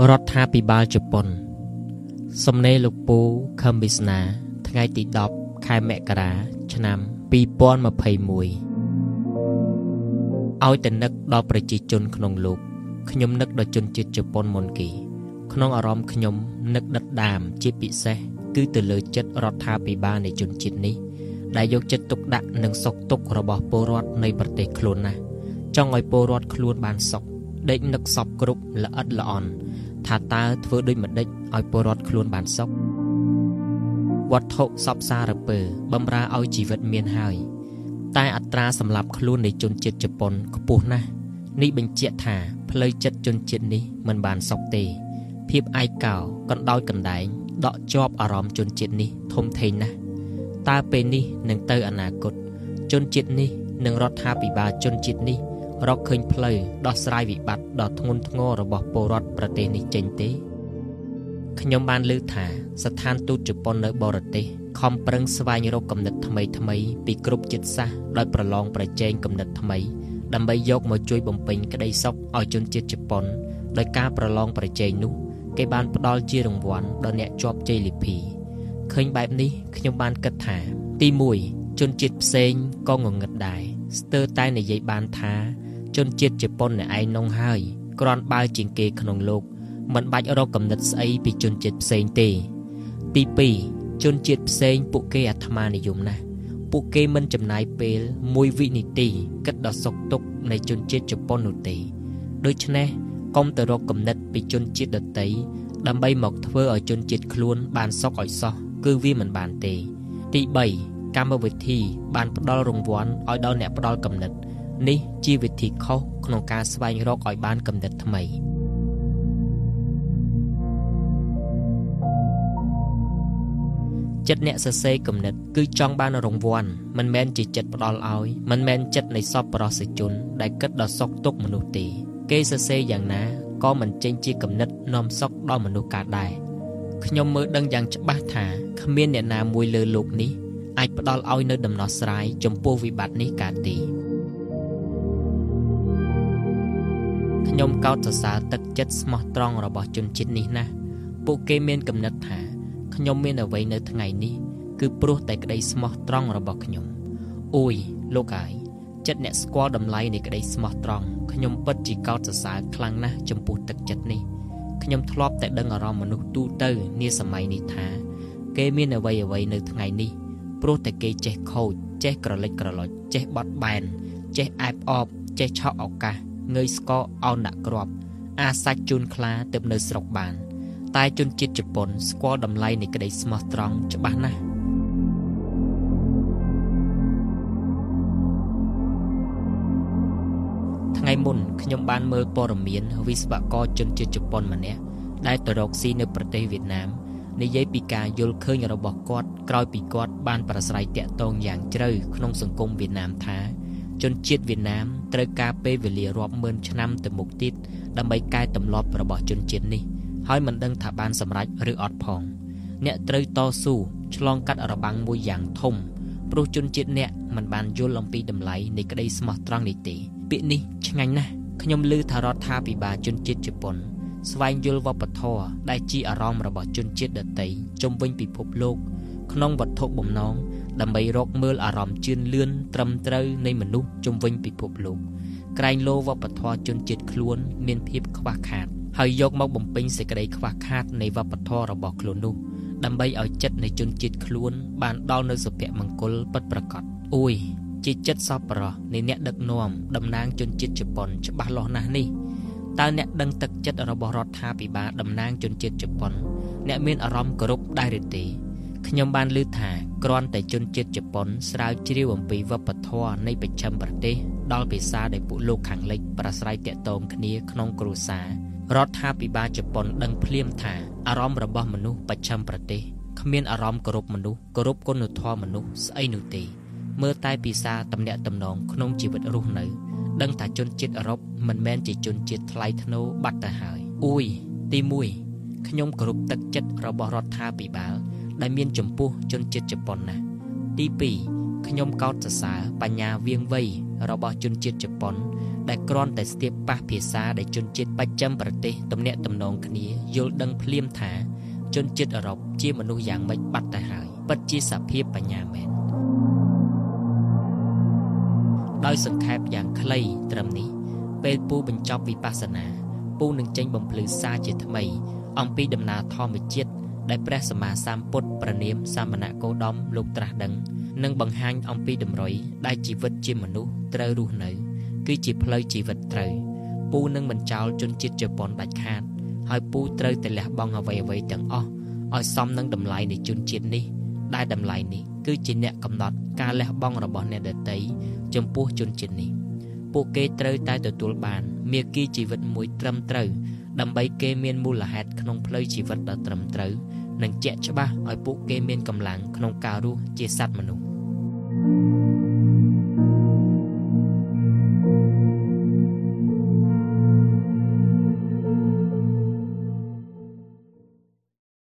រដ្ឋាភិបាលជប៉ុន សំណេរលោកពូខឹមវិស្នាថ្ងៃទី10ខែមករាឆ្នាំ2021ឲ្យតែនឹកដល់ប្រជាជនក្នុងលោកខ្ញុំនឹកដល់ជនជាតិជប៉ុនមុនគេ ក្នុងអារម្មណ៍ខ្ញុំនឹកដិតដាមជាពិសេសគឺទៅលើចិត្តរដ្ឋាភិបាលនៃជនជាតិនេះ ដែលយកចិត្តទុកដាក់និងសុខទុក្ខរបស់ពលរដ្ឋនៃប្រទេសខ្លួនណាស់ចង់ឲ្យពលរដ្ឋខ្លួនបានសុខដេកនឹកសពគ្រប់ល្អិតល្អន់ ថាតើធ្វើដូចម្ដេចឲ្យពលរដ្ឋខ្លួនបានសុខវត្ថុសពសារពើបំរើឲ្យជីវិតមានហើយ តែអត្រាសម្លាប់ខ្លួននៃជនជាតិជប៉ុនខ្ពស់ណាស់នេះបញ្ជាក់ថាផ្លូវចិត្តជនជាតិនេះមិនបានសុខទេភាពឯកោកណ្ដោចកណ្ដែងដកជាប់អារម្មណ៍ជនជាតិនេះធំធេងណាស់តើពេលនេះនឹងទៅអនាគតជនជាតិនេះនិងរដ្ឋាភិបាលជនជាតិនេះ រកឃើញផ្លូវដោះស្រាយវិបត្តិដ៏ធ្ងន់ធ្ងររបស់ពលរដ្ឋប្រទេសនេះចេញទេខ្ញុំបានលើកថាស្ថានទូតជប៉ុននៅបរទេសខំប្រឹងស្វែងរកគំនិតថ្មីថ្មីពីគ្រប់ជាតិសាសន៍ដោយប្រឡងប្រជែងគំនិតថ្មីដើម្បីយកមកជួយបំពេញក្តីសុខឲ្យជនជាតិជប៉ុនដោយការប្រឡងប្រជែងនោះគេបានផ្ដល់ជារង្វាន់ដល់អ្នកជាប់ជ័យលាភីឃើញបែបនេះខ្ញុំបានគិតថា ទី1ជនជាតិផ្សេងក៏ងងឹតដែរស្ទើរតែនិយាយបានថា ជនជាតិជប៉ុនអ្នកឯងនងហើយគ្រាន់បើជាងគេក្នុងលោកមិនបាច់រកកំណត់ស្អីពីជនជាតិផ្សេងទេ ទី2ជនជាតិផ្សេងពួកគេអាត្មានិយមណាស់ពួកគេមិនចំណាយពេល1វិនាទីគិតដល់សុខទុក្ខនៃជនជាតិជប៉ុននោះទេដូច្នេះកុំទៅរកគំនិតពីជនជាតិដទៃដើម្បីមកធ្វើឲ្យជនជាតិខ្លួនបានសុខឲ្យសោះគឺវាមិនបានទេ ទី3កម្មវិធីបានផ្ដល់រង្វាន់ឲ្យដល់អ្នកផ្ដល់គំនិត នេះជាវិធីខុសក្នុងការស្វែងរកឲ្យបានកំណត់ថ្មីចិត្តអ្នកសរសេរគំនិតគឺចង់បានរង្វាន់មិនមែនជាចិត្តផ្ដល់ឲ្យមិនមែនចិត្តនៃសពប្រសិជន ដែលគិតដល់សុខទុក្ខមនុស្សទេគេសរសេរយ៉ាងណាក៏មិនចេញជាគំនិតនាំសុខដល់មនុស្សកើតដែរខ្ញុំមើលដឹងយ៉ាងច្បាស់ថាគ្មានអ្នកណាមួយលើលោកនេះអាចផ្ដល់ឲ្យនៅដំណោះស្រាយចំពោះវិបត្តិនេះកើតទេ ខ្ញុំកោតសរសើរទឹកចិត្តស្មោះត្រង់របស់ជនជាតិនេះណាស់ពួកគេមានគំនិតថាខ្ញុំមានអ្វីនៅថ្ងៃនេះគឺព្រោះតែក្តីស្មោះត្រង់របស់ខ្ញុំអូយលោកអាយចិត្តអ្នកស្គាល់តម្លៃនៃក្តីស្មោះត្រង់ខ្ញុំពិតជាកោតសរសើរខ្លាំងណាស់ចំពោះទឹកចិត្តនេះខ្ញុំធ្លាប់តែដឹងអារម្មណ៍មនុស្សទូទៅនាសម័យនេះថាគេមានអ្វីអ្វីនៅថ្ងៃនេះព្រោះតែគេចេះខូចចេះក្រលិចក្រឡុចចេះបត់បែនចេះអែបអបចេះឆក់ឱកាស ងើយស្កអោនដាក់គ្រាប់អាសាច់ជូនខ្លាទៅនៅស្រុកបាន តែជនជាតិជប៉ុនស្គាល់តម្លៃនៃក្តីស្មោះត្រង់ច្បាស់ណាស់ថ្ងៃមុនខ្ញុំបានមើលព័ត៌មានវិស្វករជនជាតិជប៉ុនម្នាក់ដែលទៅរកស៊ីនៅប្រទេសវៀតណាមនិយាយពីការយល់ឃើញរបស់គាត់ក្រោយពីគាត់បានប្រស្រ័យតាក់ទងយ៉ាងជ្រៅក្នុងសង្គមវៀតណាមថា ជនជាតិវៀតណាមត្រូវការពេលវេលារាប់ម៉ឺនឆ្នាំទៅមុខទៀតដើម្បីកែតម្លាប់របស់ជនជាតិនេះហើយមិនដឹងថាបានសម្រេចឬអត់ផង អ្នកត្រូវតស៊ូឆ្លងកាត់របាំងមួយយ៉ាងធំព្រោះជនជាតិអ្នកមិនបានយល់អំពីតម្លៃនៃក្តីស្មោះត្រង់នេះទេពាក្យនេះឆ្ងាញ់ណាស់ខ្ញុំឮថារដ្ឋាភិបាលជនជាតិជប៉ុនស្វែងយល់វប្បធម៌ដែលជាអារម្មណ៍របស់ជនជាតិដទៃជំវិញពិភពលោក ក្នុងវត្ថុបំណង ដើម្បីរកមើលអារម្មណ៍ជឿនលឿនត្រឹមត្រូវនៃមនុស្សជំវិញពិភពលោកក្រែងលោវប្បធម៌ជនជាតិខ្លួនមានភាពខ្វះខាតហើយយកមកបំពេញសេចក្តីខ្វះខាតនៃវប្បធម៌របស់ខ្លួននោះដើម្បីឲ្យចិត្តនៃជនជាតិខ្លួនបានដល់នៅសុភមង្គលពិតប្រាកដអួយជាចិត្តសប្បុរសនៃអ្នកដឹកនាំតំណាងជនជាតិជប៉ុនច្បាស់លាស់ណាស់នេះតើអ្នកដឹងទឹកចិត្តរបស់រដ្ឋាភិបាលតំណាងជនជាតិជប៉ុនអ្នកមានអារម្មណ៍គោរពដែរឬទេ ខ្ញុំបានលើកថាគ្រាន់តែជនជាតិជប៉ុនស្រាវជ្រាវអំពីវប្បធម៌នៃប្រចាំប្រទេសដល់ភាសាដែលពួកលោកខាងលិចប្រស្រ័យតាក់ទងគ្នាក្នុងគ្រួសាររដ្ឋាភិបាលជប៉ុនដឹងភ្លាមថាអារម្មណ៍របស់មនុស្សប្រចាំប្រទេសគ្មានអារម្មណ៍គោរពមនុស្សគោរពគុណធម៌មនុស្សស្អីនោះទេមើលតែភាសាតំណាក់តំណងក្នុងជីវិតរស់នៅ ដឹងថាជនជាតិអឺរ៉ុបមិនមែនជាជនជាតិថ្លៃថ្នូរបាត់ទៅហើយអ៊ុយទី1ខ្ញុំគោរពទឹកចិត្តរបស់រដ្ឋាភិបាល ដែលមានចំពោះជនជាតិជប៉ុនណាទី2ខ្ញុំកោតសរសើរបញ្ញាវៀងវៃរបស់ជនជាតិជប៉ុន ដែលគ្រាន់តែស្ទាបប៉ះភាសាដែលជនជាតិបច្ចឹមប្រទេសទំនាក់ទំនងគ្នាយល់ដឹងភ្លាមថាជនជាតិអឺរ៉ុបជាមនុស្សយ៉ាងម៉េចបាត់ទៅហើយពិតជាសភាពបញ្ញាមែនដោយសង្ខេបយ៉ាងខ្លីត្រឹមនេះពេលពូបញ្ចប់វិបស្សនាពូនឹងចេញបំភ្លឺសារជាថ្មី អំពីដំណើរធម្មជាតិ ដែលព្រះសម្មាសម្ពុទ្ធប្រនាមសាមណគោដមលោកត្រាស់ដឹងនិងបង្ហាញអំពីតម្រុយដែលជីវិតជាមនុស្សត្រូវរស់នៅ គឺជាផ្លូវជីវិតត្រូវពូនឹងមិនចោលជនជាតិជប៉ុនដាច់ខាត ហើយពូត្រូវតែលះបង់អ្វីអ្វីទាំងអស់ឲ្យសមនឹងតម្លៃនៃជនជាតិនេះ ដែលតម្លៃនេះគឺជាអ្នកកំណត់ការលះបង់របស់អ្នកដទៃចំពោះជនជាតិនេះ ពួកគេត្រូវតែទទួលបានមាគ៌ាជីវិតមួយត្រឹមត្រូវ ដើម្បីគេមានមូលហេតុក្នុងផ្លូវជីវិតដ៏ត្រឹមត្រូវនិងជាក់ច្បាស់ឲ្យពួកគេមានកម្លាំងក្នុងការរស់ជាសត្វមនុស្ស។